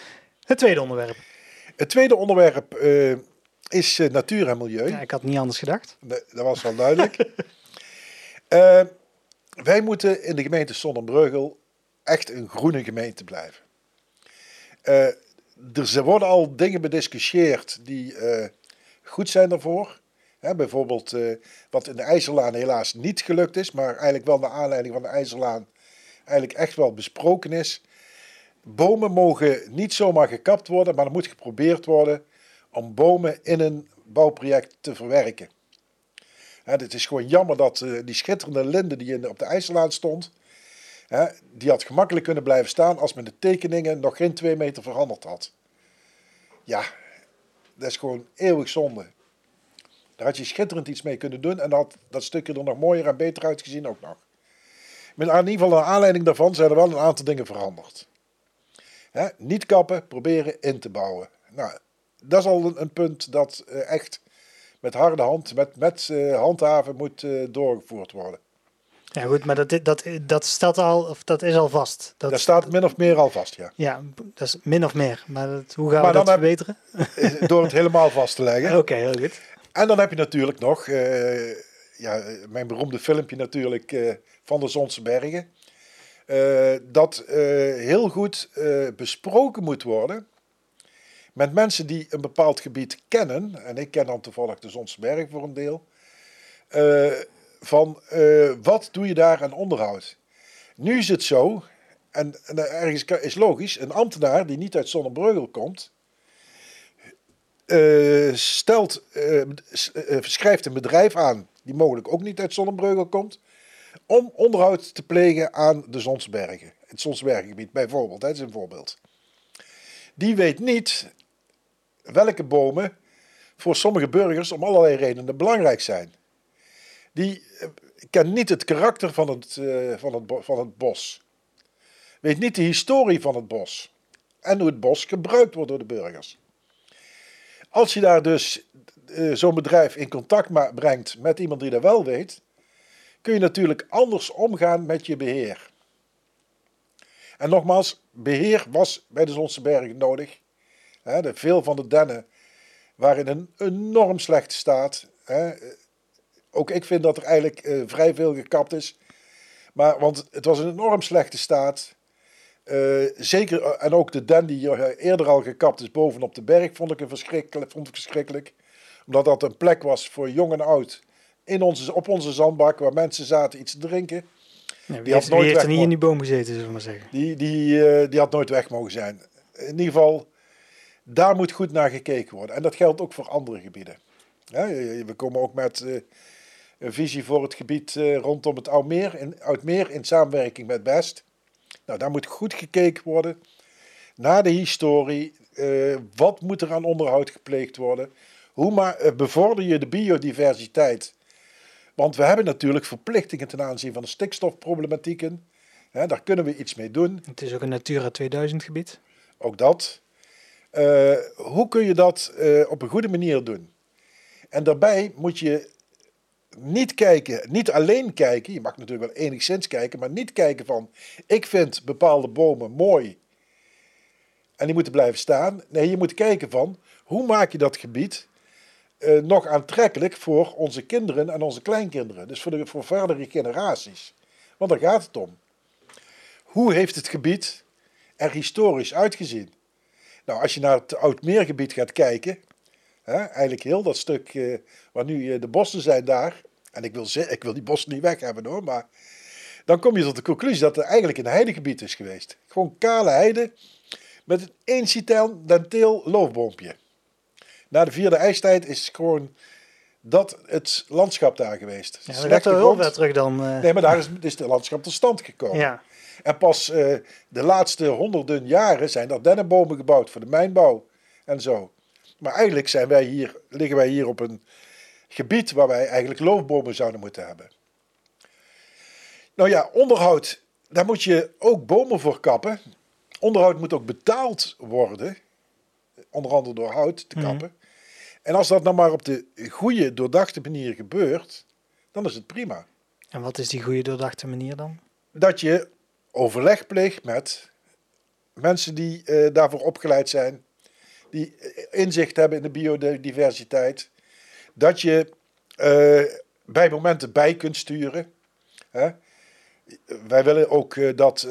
Speaker 1: Het tweede onderwerp.
Speaker 2: Het tweede onderwerp uh, is natuur en milieu.
Speaker 1: Ja, ik had niet anders gedacht.
Speaker 2: Nee, dat was wel duidelijk. wij moeten in de gemeente Sonnenbreugel echt een groene gemeente blijven. er worden al dingen bediscussieerd die goed zijn daarvoor bijvoorbeeld uh, wat in de IJzerlaan helaas niet gelukt is, maar eigenlijk wel naar aanleiding van de IJzerlaan eigenlijk echt wel besproken is. Bomen mogen niet zomaar gekapt worden, maar er moet geprobeerd worden om bomen in een bouwproject te verwerken. het is gewoon jammer dat uh, die schitterende linde die op de IJzerlaan stond, die had gemakkelijk kunnen blijven staan als men de tekeningen nog geen twee meter veranderd had. Ja, dat is gewoon eeuwig zonde. Daar had je schitterend iets mee kunnen doen en had dat stukje er nog mooier en beter uitgezien ook nog. Met in ieder geval naar aanleiding daarvan zijn er wel een aantal dingen veranderd. niet kappen, proberen in te bouwen. Nou, dat is al een, punt dat uh, echt met harde hand, met, met uh, handhaven moet uh, doorgevoerd worden.
Speaker 1: Ja goed, maar dat, dat, dat, staat al, of dat is al vast.
Speaker 2: Dat, dat staat min of meer al vast, ja.
Speaker 1: Ja, dat is min of meer. Maar dat, hoe gaan maar we dat verbeteren?
Speaker 2: Door het helemaal vast te leggen.
Speaker 1: Oké, heel goed.
Speaker 2: En dan heb je natuurlijk nog uh, ja, mijn beroemde filmpje natuurlijk uh, van de Zonse Bergen. Uh, dat heel goed besproken moet worden met mensen die een bepaald gebied kennen. En ik ken dan toevallig de Zonse Bergen voor een deel. van wat doe je daar aan onderhoud? Nu is het zo, en, en ergens is logisch, een ambtenaar die niet uit Zonnebreugel komt uh, stelt, uh, schrijft een bedrijf aan, die mogelijk ook niet uit Zonnebreugel komt, om onderhoud te plegen aan de Zonsbergen. Het Zonsbergengebied bijvoorbeeld, dat is een voorbeeld. Die weet niet welke bomen voor sommige burgers om allerlei redenen belangrijk zijn. Die kent niet het karakter van het, van, het, van het bos. Weet niet de historie van het bos. En hoe het bos gebruikt wordt door de burgers. Als je daar dus uh, zo'n bedrijf in contact brengt met iemand die dat wel weet, kun je natuurlijk anders omgaan met je beheer. En nogmaals, beheer was bij de Zonse Bergen nodig. de, veel van de dennen waren in een enorm slechte staat. ook ik vind dat er eigenlijk uh, vrij veel gekapt is. Maar, want het was een enorm slechte staat. Uh, zeker, eh, en ook de den die eerder al gekapt is bovenop de berg, vond ik, een verschrikkelijk, vond ik verschrikkelijk. Omdat dat een plek was voor jong en oud. In onze, op onze zandbak, waar mensen zaten iets te drinken.
Speaker 1: Die had nooit heeft er niet in die boom gezeten, zullen we maar zeggen.
Speaker 2: Die, die, uh, die had nooit weg mogen zijn. In ieder geval, daar moet goed naar gekeken worden. En dat geldt ook voor andere gebieden. Ja, we komen ook met een visie voor het gebied rondom het Oudmeer in, Oudmeer in samenwerking met Best. Nou, daar moet goed gekeken worden naar de historie. Uh, wat moet er aan onderhoud gepleegd worden? Hoe maar, uh, bevorder je de biodiversiteit? Want we hebben natuurlijk verplichtingen ten aanzien van de stikstofproblematieken. daar kunnen we iets mee doen.
Speaker 1: Het is ook een Natura 2000 gebied.
Speaker 2: Ook dat. Eh, hoe kun je dat eh, op een goede manier doen? En daarbij moet je niet kijken, niet alleen kijken, je mag natuurlijk wel enigszins kijken, maar niet kijken van ik vind bepaalde bomen mooi en die moeten blijven staan. Nee, je moet kijken van hoe maak je dat gebied eh, nog aantrekkelijk voor onze kinderen en onze kleinkinderen. Dus voor, de, voor verdere generaties. Want daar gaat het om. Hoe heeft het gebied er historisch uitgezien? Nou, als je naar het Oudmeergebied gaat kijken, hè, eigenlijk heel dat stuk uh, waar nu uh, de bossen zijn daar, en ik wil, ik wil die bossen niet weg hebben hoor, maar dan kom je tot de conclusie dat er eigenlijk een heidegebied is geweest. Gewoon kale heide met een incidenteel loofboompje. Na de vierde ijstijd is gewoon dat het landschap daar geweest.
Speaker 1: Ja, dat heel ver terug dan.
Speaker 2: Uh... Nee, maar daar is, is het landschap tot stand gekomen.
Speaker 1: Ja.
Speaker 2: En pas uh, de laatste honderden jaren zijn er dennenbomen gebouwd voor de mijnbouw en zo. Maar eigenlijk zijn wij hier, liggen wij hier op een gebied waar wij eigenlijk loofbomen zouden moeten hebben. Nou ja, onderhoud, daar moet je ook bomen voor kappen. Onderhoud moet ook betaald worden, onder andere door hout te mhm. kappen. En als dat nou maar op de goede, doordachte manier gebeurt, dan is het prima.
Speaker 1: En wat is die goede, doordachte manier dan?
Speaker 2: Dat je overleg pleegt met mensen die uh, daarvoor opgeleid zijn, die inzicht hebben in de biodiversiteit. Dat je uh, bij momenten bij kunt sturen. Hè? Wij willen ook uh, dat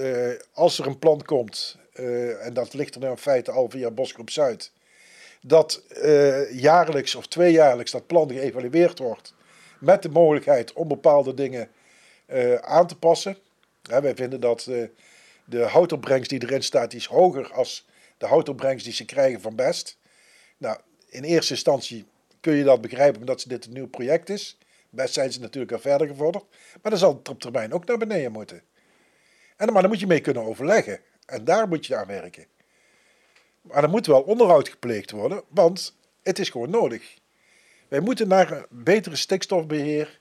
Speaker 2: als er een plan komt, en dat ligt er nou in feite al via Bosgroep Zuid, dat jaarlijks of tweejaarlijks dat plan geëvalueerd wordt. Met de mogelijkheid om bepaalde dingen aan te passen. Wij vinden dat de houtopbrengst die erin staat, die is hoger als de houtopbrengst die ze krijgen van Best. Nou, in eerste instantie kun je dat begrijpen omdat dit een nieuw project is. Best zijn ze natuurlijk al verder gevorderd. Maar dan zal het op termijn ook naar beneden moeten. En, maar dan moet je mee kunnen overleggen. En daar moet je aan werken. Maar er moet wel onderhoud gepleegd worden, want het is gewoon nodig. Wij moeten naar een betere stikstofbeheer.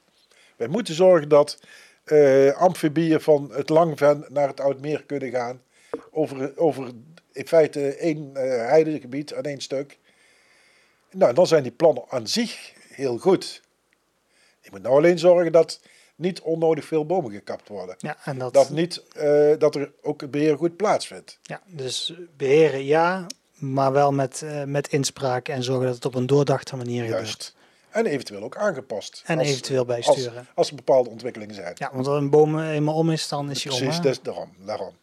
Speaker 2: Wij moeten zorgen dat uh, amfibieën van het Langven naar het Oudmeer kunnen gaan. Over, over in feite één uh, heidegebied aan één stuk. Nou, dan zijn die plannen aan zich heel goed. Je moet nou alleen zorgen dat niet onnodig veel bomen gekapt worden.
Speaker 1: Ja, en dat...
Speaker 2: Dat, niet, uh, dat er ook het beheer goed plaatsvindt.
Speaker 1: Ja, dus beheren ja, maar wel met, uh, met inspraak en zorgen dat het op een doordachte manier Juist. gebeurt.
Speaker 2: En eventueel ook aangepast.
Speaker 1: En als, eventueel bijsturen.
Speaker 2: Als, als, er bepaalde ontwikkelingen zijn.
Speaker 1: Ja, want als een boom eenmaal om is, dan is hij om.
Speaker 2: Precies, dus daarom, daarom.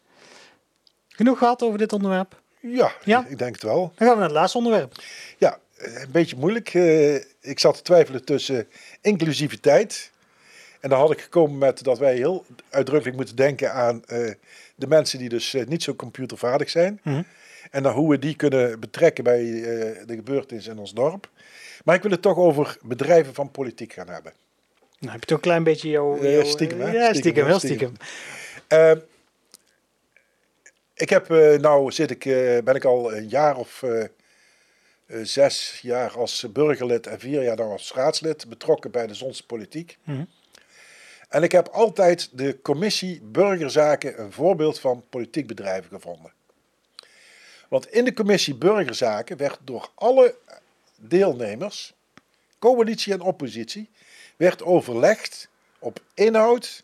Speaker 1: Genoeg gehad over dit onderwerp?
Speaker 2: Ja, ja, ik denk het wel.
Speaker 1: Dan gaan we naar het laatste onderwerp.
Speaker 2: Ja, een beetje moeilijk. Uh, ik zat te twijfelen tussen inclusiviteit. En dan had ik gekomen met dat wij heel uitdrukkelijk moeten denken aan uh, de mensen die dus uh, niet zo computervaardig zijn. Mm -hmm. En dan hoe we die kunnen betrekken bij de gebeurtenissen in ons dorp. Maar ik wil het toch over bedrijven van politiek gaan hebben.
Speaker 1: Nou, heb je toch een klein beetje jouw...
Speaker 2: Stiekem, hè?
Speaker 1: Ja, stiekem, heel stiekem.
Speaker 2: Uh, ik heb, uh, nou zit ik, ben ik al een jaar of zes jaar als burgerlid en vier jaar dan als raadslid betrokken bij de Zonse politiek. Mm En ik heb altijd de commissie Burgerzaken een voorbeeld van politiek bedrijven gevonden. Want in de commissie Burgerzaken werd door alle deelnemers, coalitie en oppositie, werd overlegd op inhoud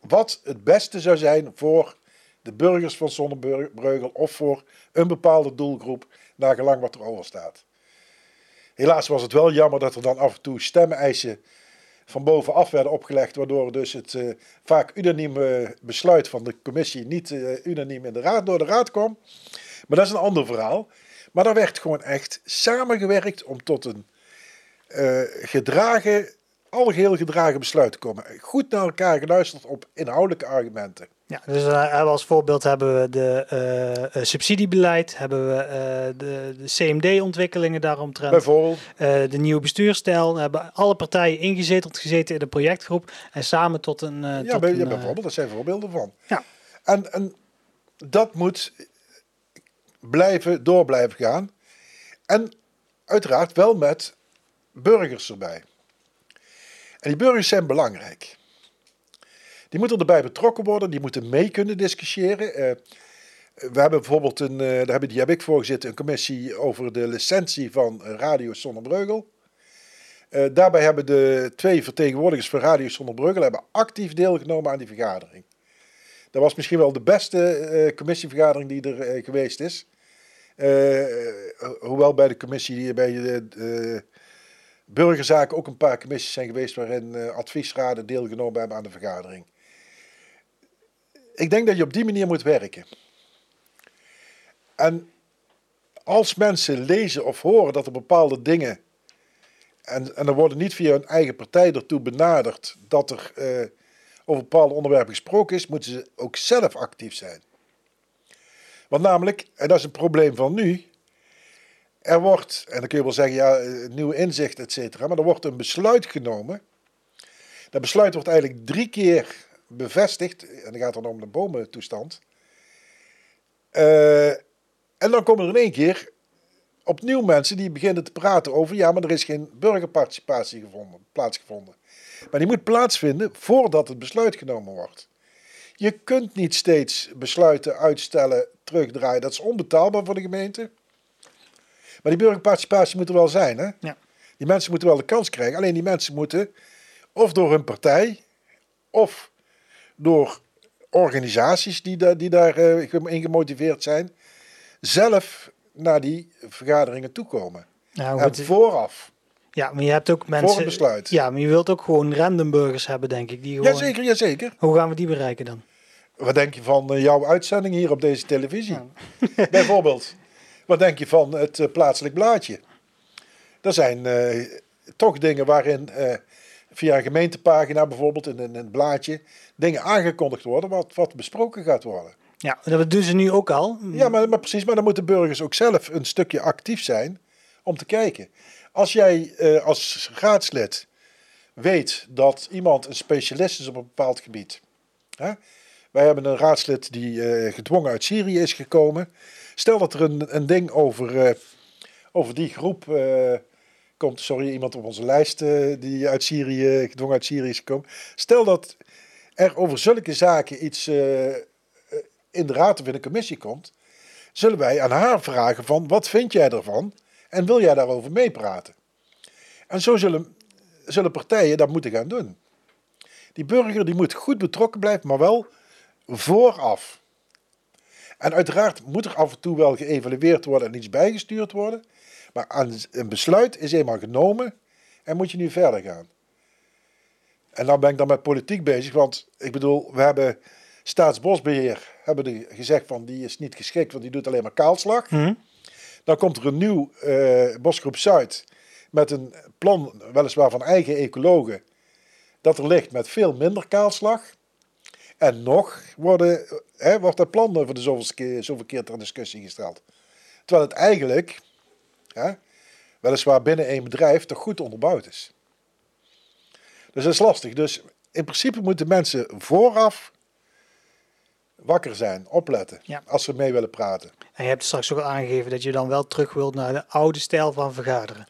Speaker 2: wat het beste zou zijn voor de burgers van Zonnebreugel of voor een bepaalde doelgroep, naar gelang wat er over staat. Helaas was het wel jammer dat er dan af en toe stemmeisen van bovenaf werden opgelegd, waardoor dus het uh, vaak unanieme besluit van de commissie niet uh, unaniem in de raad, door de raad kwam. Maar dat is een ander verhaal. Maar daar werd gewoon echt samengewerkt om tot een uh, gedragen, algeheel gedragen besluit te komen. Goed naar elkaar geluisterd op inhoudelijke argumenten.
Speaker 1: Ja, dus uh, als voorbeeld hebben we de uh, subsidiebeleid, hebben we de, de CMD-ontwikkelingen daaromtrent.
Speaker 2: Bijvoorbeeld.
Speaker 1: de nieuwe bestuurstijl, hebben alle partijen ingezeteld gezeten in de projectgroep en samen tot een... ja,
Speaker 2: tot
Speaker 1: bij,
Speaker 2: ja, bijvoorbeeld, dat zijn voorbeelden van.
Speaker 1: Ja.
Speaker 2: En, en dat moet blijven, door blijven gaan. En uiteraard wel met burgers erbij. En die burgers zijn belangrijk. Die moeten erbij betrokken worden, die moeten mee kunnen discussiëren. Uh, We hebben bijvoorbeeld een, uh, daar hebben, die heb ik voorgezitten, een commissie over de licentie van Radio Zonnebreugel. Uh, daarbij hebben de twee vertegenwoordigers van Radio Zonnebreugel hebben actief deelgenomen aan die vergadering. Dat was misschien wel de beste commissievergadering die er geweest is. hoewel bij de commissie, bij de burgerzaken ook een paar commissies zijn geweest waarin adviesraden deelgenomen hebben aan de vergadering. Ik denk dat je op die manier moet werken. En als mensen lezen of horen dat er bepaalde dingen. En, en er worden niet via hun eigen partij ertoe benaderd dat er uh, over bepaalde onderwerpen gesproken is, moeten ze ook zelf actief zijn. Want namelijk, en dat is een probleem van nu, er wordt, en dan kun je wel zeggen, ja, eh, nieuwe inzicht, et cetera, maar er wordt een besluit genomen. Dat besluit wordt eigenlijk drie keer bevestigd, en dan gaat het dan om de bomentoestand. Uh, en dan komen er in één keer opnieuw mensen die beginnen te praten over, ja, maar er is geen burgerparticipatie gevonden, plaatsgevonden. Maar die moet plaatsvinden voordat het besluit genomen wordt. Je kunt niet steeds besluiten uitstellen, terugdraaien. Dat is onbetaalbaar voor de gemeente. Maar die burgerparticipatie moet er wel zijn. Hè? Ja. Die mensen moeten wel de kans krijgen. Alleen die mensen moeten of door hun partij of door organisaties die, da die daarin uh, gemotiveerd zijn, zelf naar die vergaderingen toekomen. Nou, en vooraf.
Speaker 1: Ja, maar je hebt ook mensen.
Speaker 2: Voor een besluit.
Speaker 1: Ja, maar je wilt ook gewoon random burgers hebben, denk ik. Die gewoon...
Speaker 2: Jazeker, jazeker.
Speaker 1: Hoe gaan we die bereiken dan?
Speaker 2: Wat denk je van uh, jouw uitzending hier op deze televisie? Bijvoorbeeld. Wat denk je van het uh, plaatselijk blaadje? Er zijn uh, toch dingen waarin via een gemeentepagina bijvoorbeeld in, in een blaadje dingen aangekondigd worden wat, wat besproken gaat worden.
Speaker 1: Ja, dat doen ze nu ook al.
Speaker 2: Ja, maar, maar precies. Maar dan moeten burgers ook zelf een stukje actief zijn om te kijken. Als jij als raadslid weet dat iemand een specialist is op een bepaald gebied. Hè? Wij hebben een raadslid die gedwongen uit Syrië is gekomen. Stel dat er een, een ding over, uh, over die groep komt. Sorry, iemand op onze lijst die uit Syrië, gedwongen uit Syrië is gekomen. Stel dat er over zulke zaken iets in de raad of in de commissie komt, zullen wij aan haar vragen van wat vind jij ervan en wil jij daarover meepraten? En zo zullen, zullen partijen dat moeten gaan doen. Die burger die moet goed betrokken blijven, maar wel vooraf. En uiteraard moet er af en toe wel geëvalueerd worden en iets bijgestuurd worden. Maar een besluit is eenmaal genomen en moet je nu verder gaan. En dan ben ik dan met politiek bezig, want ik bedoel, we hebben Staatsbosbeheer hebben die gezegd van die is niet geschikt, want die doet alleen maar kaalslag. Mhm. Dan komt er een nieuw uh, Bosgroep Zuid met een plan, weliswaar van eigen ecologen, dat er ligt met veel minder kaalslag. En nog worden, hè, wordt dat plan voor de zoveelste keer, zoveel keer ter discussie gesteld. Terwijl het eigenlijk, hè, weliswaar binnen één bedrijf, toch goed onderbouwd is. Dus dat is lastig. Dus in principe moeten mensen vooraf wakker zijn, opletten, als ze mee willen praten.
Speaker 1: En je hebt straks ook al aangegeven dat je dan wel terug wilt naar de oude stijl van vergaderen.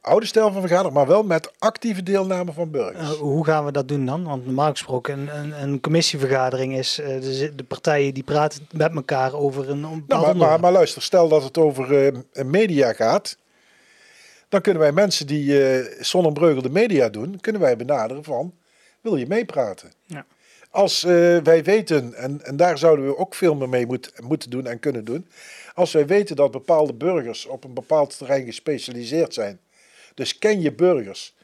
Speaker 2: Oude stijl van vergaderen, maar wel met actieve deelname van burgers.
Speaker 1: Uh, hoe gaan we dat doen dan? Want normaal gesproken, een, een, een commissievergadering is uh, de, de, partijen die praten met elkaar over een.
Speaker 2: Nou, maar, maar, maar, luister, stel dat het over uh, media gaat. Dan kunnen wij mensen die uh, Zonnebreugel de media doen, kunnen wij benaderen van, wil je meepraten? Ja. Als uh, wij weten, en, en daar zouden we ook veel meer mee moet, moeten doen en kunnen doen. Als wij weten dat bepaalde burgers op een bepaald terrein gespecialiseerd zijn. Dus ken je burgers.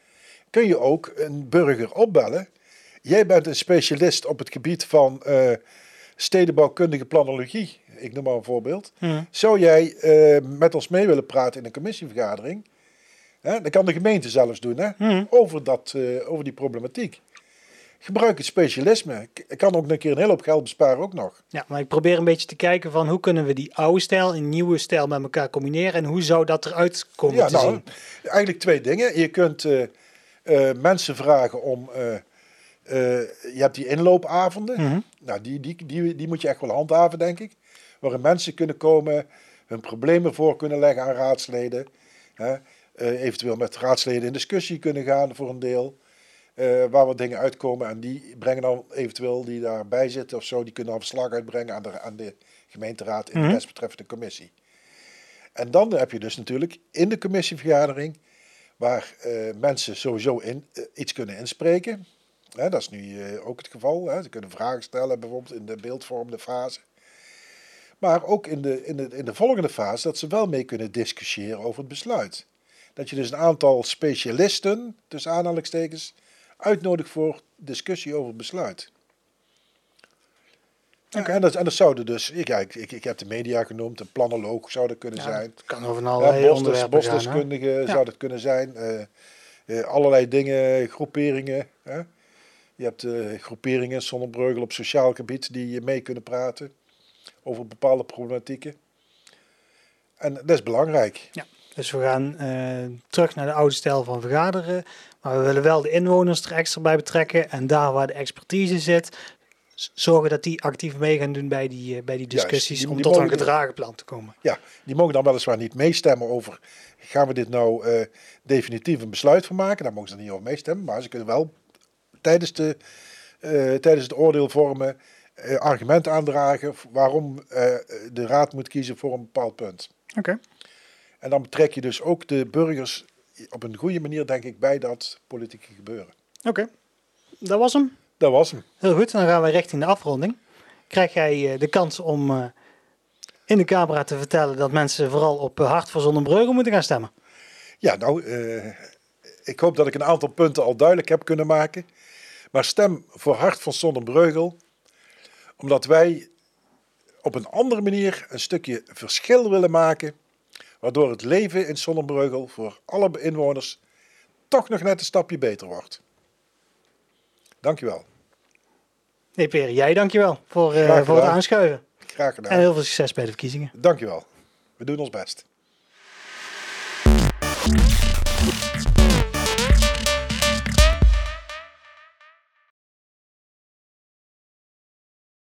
Speaker 2: Kun je ook een burger opbellen. Jij bent een specialist op het gebied van uh, stedenbouwkundige planologie. Ik noem maar een voorbeeld. Hmm. Zou jij uh, met ons mee willen praten in een commissievergadering? Hè? Dat kan de gemeente zelfs doen, hè? Hmm. Over, dat, over die problematiek gebruik het specialisme. Ik kan ook een keer een hele hoop geld besparen ook nog.
Speaker 1: Ja, maar ik probeer een beetje te kijken van hoe kunnen we die oude stijl en nieuwe stijl met elkaar combineren en hoe zou dat eruit komen ja, te nou, zien?
Speaker 2: Eigenlijk twee dingen. Je kunt uh, uh, mensen vragen om... Uh, je hebt die inloopavonden. Mm Nou, die, die, die, die moet je echt wel handhaven, denk ik. Waarin mensen kunnen komen, hun problemen voor kunnen leggen aan raadsleden. eventueel met raadsleden in discussie kunnen gaan voor een deel. Uh, waar wat dingen uitkomen. En die brengen dan eventueel, die daarbij zitten of zo, die kunnen dan verslag uitbrengen aan de, aan de gemeenteraad in
Speaker 1: Mhm.
Speaker 2: de desbetreffende commissie. En dan heb je dus natuurlijk in de commissievergadering, waar eh, mensen sowieso in, eh, iets kunnen inspreken. Hè, dat is nu eh, ook het geval. Hè. Ze kunnen vragen stellen, bijvoorbeeld in de beeldvormende fase. Maar ook in de, in, de, in de volgende fase dat ze wel mee kunnen discussiëren over het besluit. Dat je dus een aantal specialisten, tussen aanhalingstekens, uitnodigt voor discussie over besluit. Ja, en, dat, en dat zouden dus, ik, ja, ik, ik, heb de media genoemd, een planoloog zou dat kunnen
Speaker 1: Ja,
Speaker 2: zijn.
Speaker 1: Het kan over een
Speaker 2: Ja,
Speaker 1: allerlei onderwerpen
Speaker 2: zou dat kunnen zijn. eh, eh, allerlei dingen, groeperingen. Hè? Je hebt eh, groeperingen, Zonnebreugel op sociaal gebied, die mee kunnen praten over bepaalde problematieken. En dat is belangrijk.
Speaker 1: Dus we gaan eh, terug naar de oude stijl van vergaderen. Maar we willen wel de inwoners er extra bij betrekken. En daar waar de expertise zit, zorgen dat die actief mee gaan doen bij die, eh, bij die
Speaker 2: Juist,
Speaker 1: discussies.
Speaker 2: die-
Speaker 1: om
Speaker 2: die
Speaker 1: tot een
Speaker 2: mogen-
Speaker 1: gedragen plan te komen.
Speaker 2: Ja, die mogen dan weliswaar niet meestemmen over, gaan we dit nou eh, definitief een besluit van maken? Daar mogen ze niet over meestemmen, maar ze kunnen wel tijdens, de, eh, tijdens het oordeel vormen eh, argumenten aandragen waarom eh, de raad moet kiezen voor een bepaald punt.
Speaker 1: Oké.
Speaker 2: En dan betrek je dus ook de burgers op een goede manier, denk ik, bij dat politieke gebeuren.
Speaker 1: Oké. Dat was hem.
Speaker 2: Dat was hem.
Speaker 1: Heel goed. Dan gaan we richting de afronding. Krijg jij eh, de kans om eh, in de camera te vertellen dat mensen vooral op eh, Hart voor Zonnebreugel moeten gaan stemmen.
Speaker 2: Ja, nou, ik hoop dat ik een aantal punten al duidelijk heb kunnen maken. Maar stem voor Hart van Sonnenbreugel, omdat wij op een andere manier een stukje verschil willen maken, waardoor het leven in Sonnenbreugel voor alle inwoners toch nog net een stapje beter wordt. Dankjewel.
Speaker 1: Nee, Per, jij dankjewel voor,
Speaker 2: Graag
Speaker 1: voor het aanschuiven.
Speaker 2: Graag
Speaker 1: En
Speaker 2: gedaan.
Speaker 1: heel veel succes bij de verkiezingen.
Speaker 2: Dankjewel. We doen ons best.